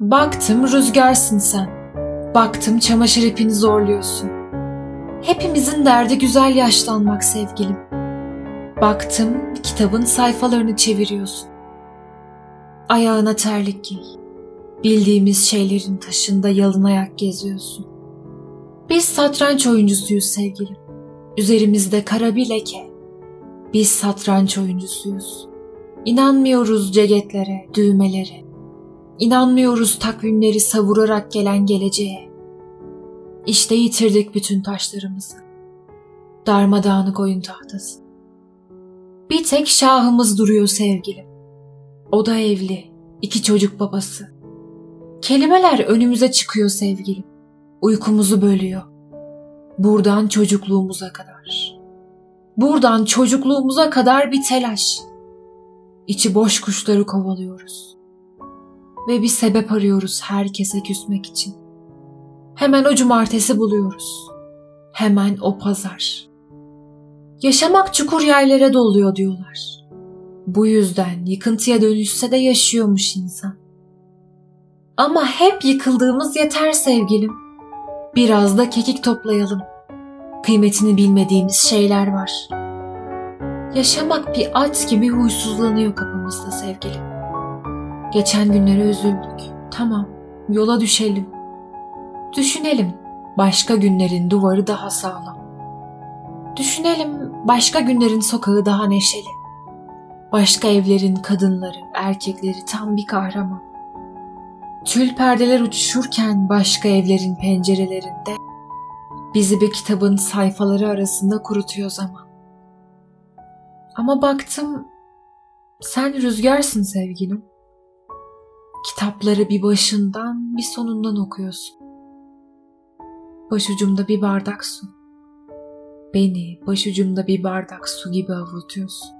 Baktım rüzgarsın sen. Baktım çamaşır ipini zorluyorsun. Hepimizin derdi güzel yaşlanmak sevgilim. Baktım kitabın sayfalarını çeviriyorsun. Ayağına terlik giy. Bildiğimiz şeylerin taşında yalın ayak geziyorsun. Biz satranç oyuncusuyuz sevgilim. Üzerimizde kara bir leke. Biz satranç oyuncusuyuz. İnanmıyoruz cegetlere, düğmelere. İnanmıyoruz takvimleri savurarak gelen geleceğe. İşte yitirdik bütün taşlarımızı. Darmadağınık oyun tahtası. Bir tek şahımız duruyor sevgilim. O da evli, iki çocuk babası. Kelimeler önümüze çıkıyor sevgilim. Uykumuzu bölüyor. Buradan çocukluğumuza kadar. Buradan çocukluğumuza kadar bir telaş. İçi boş kuşları kovalıyoruz. Ve bir sebep arıyoruz herkese küsmek için. Hemen o cumartesi buluyoruz. Hemen o pazar. Yaşamak çukur yerlere doluyor diyorlar. Bu yüzden yıkıntıya dönüşse de yaşıyormuş insan. Ama hep yıkıldığımız yeter sevgilim. Biraz da kekik toplayalım. Kıymetini bilmediğimiz şeyler var. Yaşamak bir at gibi huysuzlanıyor kapımızda sevgilim. Geçen günlere üzüldük. Tamam, yola düşelim. Düşünelim, başka günlerin duvarı daha sağlam. Düşünelim, başka günlerin sokağı daha neşeli. Başka evlerin kadınları, erkekleri tam bir kahraman. Tül perdeler uçuşurken başka evlerin pencerelerinde bizi bir kitabın sayfaları arasında kurutuyor zaman. Ama baktım sen rüzgarsın sevgilim. Kitapları bir başından bir sonundan okuyorsun. Başucumda bir bardak su. Beni başucumda bir bardak su gibi avutuyorsun.